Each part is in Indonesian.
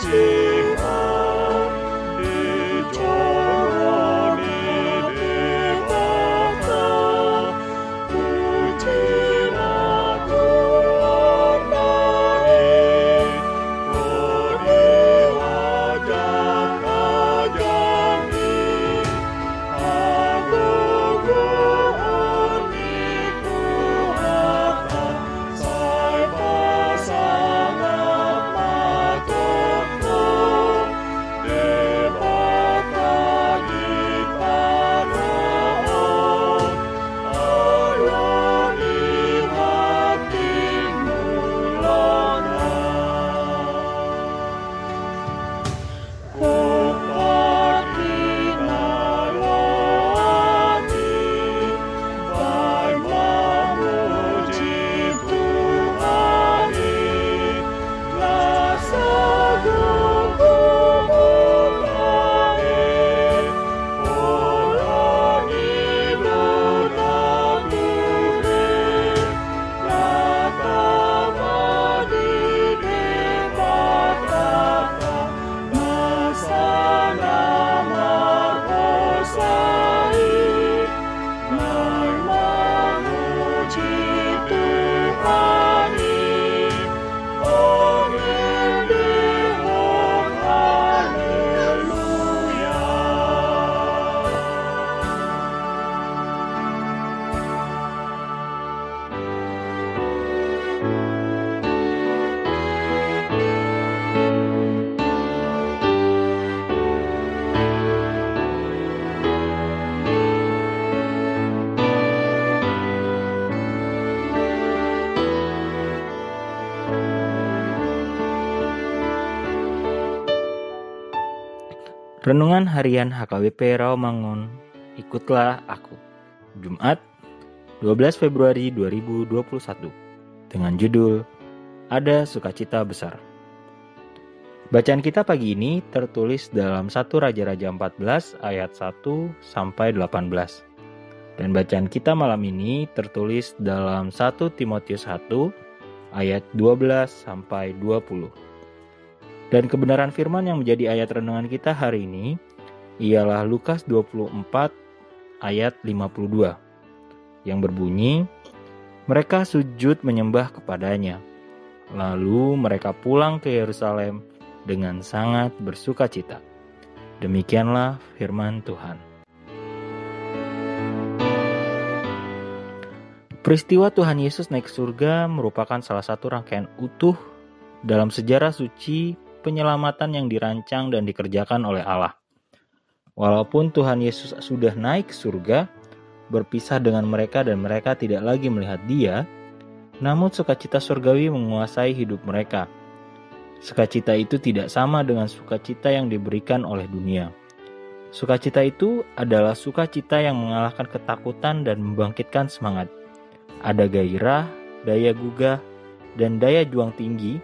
to Renungan Harian HKBP Rawamangun, ikutlah aku. Jumat, 12 Februari 2021. Dengan judul Ada Sukacita Besar. Bacaan kita pagi ini tertulis dalam 1 Raja-Raja 14 ayat 1 sampai 18. Dan bacaan kita malam ini tertulis dalam 1 Timotius 1 ayat 12 sampai 20. Dan kebenaran firman yang menjadi ayat renungan kita hari ini ialah Lukas 24 ayat 52 yang berbunyi mereka sujud menyembah kepadanya. Lalu mereka pulang ke Yerusalem dengan sangat bersuka cita demikianlah firman Tuhan. Peristiwa Tuhan Yesus naik surga merupakan salah satu rangkaian utuh dalam sejarah suci penyelamatan yang dirancang dan dikerjakan oleh Allah. Walaupun Tuhan Yesus sudah naik ke surga, berpisah dengan mereka dan mereka tidak lagi melihat Dia, namun sukacita surgawi menguasai hidup mereka. Sukacita itu tidak sama dengan sukacita yang diberikan oleh dunia. Sukacita itu adalah sukacita yang mengalahkan ketakutan dan membangkitkan semangat. Ada gairah, daya gugah, dan daya juang tinggi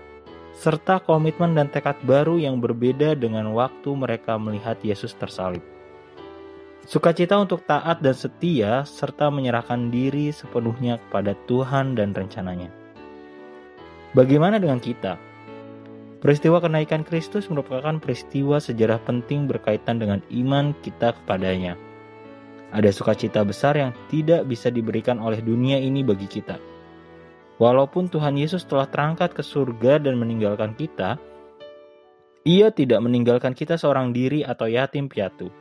serta komitmen dan tekad baru yang berbeda dengan waktu mereka melihat Yesus tersalib. Sukacita untuk taat dan setia, serta menyerahkan diri sepenuhnya kepada Tuhan dan rencananya. Bagaimana dengan kita? Peristiwa kenaikan Kristus merupakan peristiwa sejarah penting berkaitan dengan iman kita kepadanya. Ada sukacita besar yang tidak bisa diberikan oleh dunia ini bagi kita Walaupun Tuhan Yesus telah terangkat ke surga dan meninggalkan kita, ia tidak meninggalkan kita seorang diri atau yatim piatu.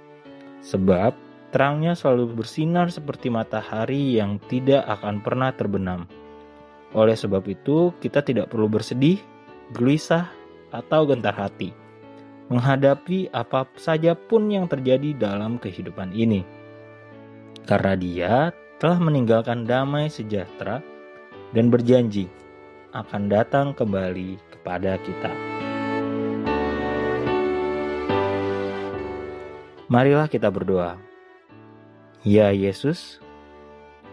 Sebab terangnya selalu bersinar seperti matahari yang tidak akan pernah terbenam. Oleh sebab itu, kita tidak perlu bersedih, gelisah, atau gentar hati menghadapi apa saja pun yang terjadi dalam kehidupan ini. Karena dia telah meninggalkan damai sejahtera dan berjanji akan datang kembali kepada kita. Marilah kita berdoa. Ya Yesus,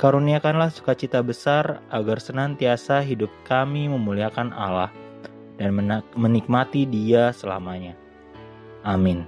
karuniakanlah sukacita besar agar senantiasa hidup kami memuliakan Allah dan menikmati Dia selamanya. Amin.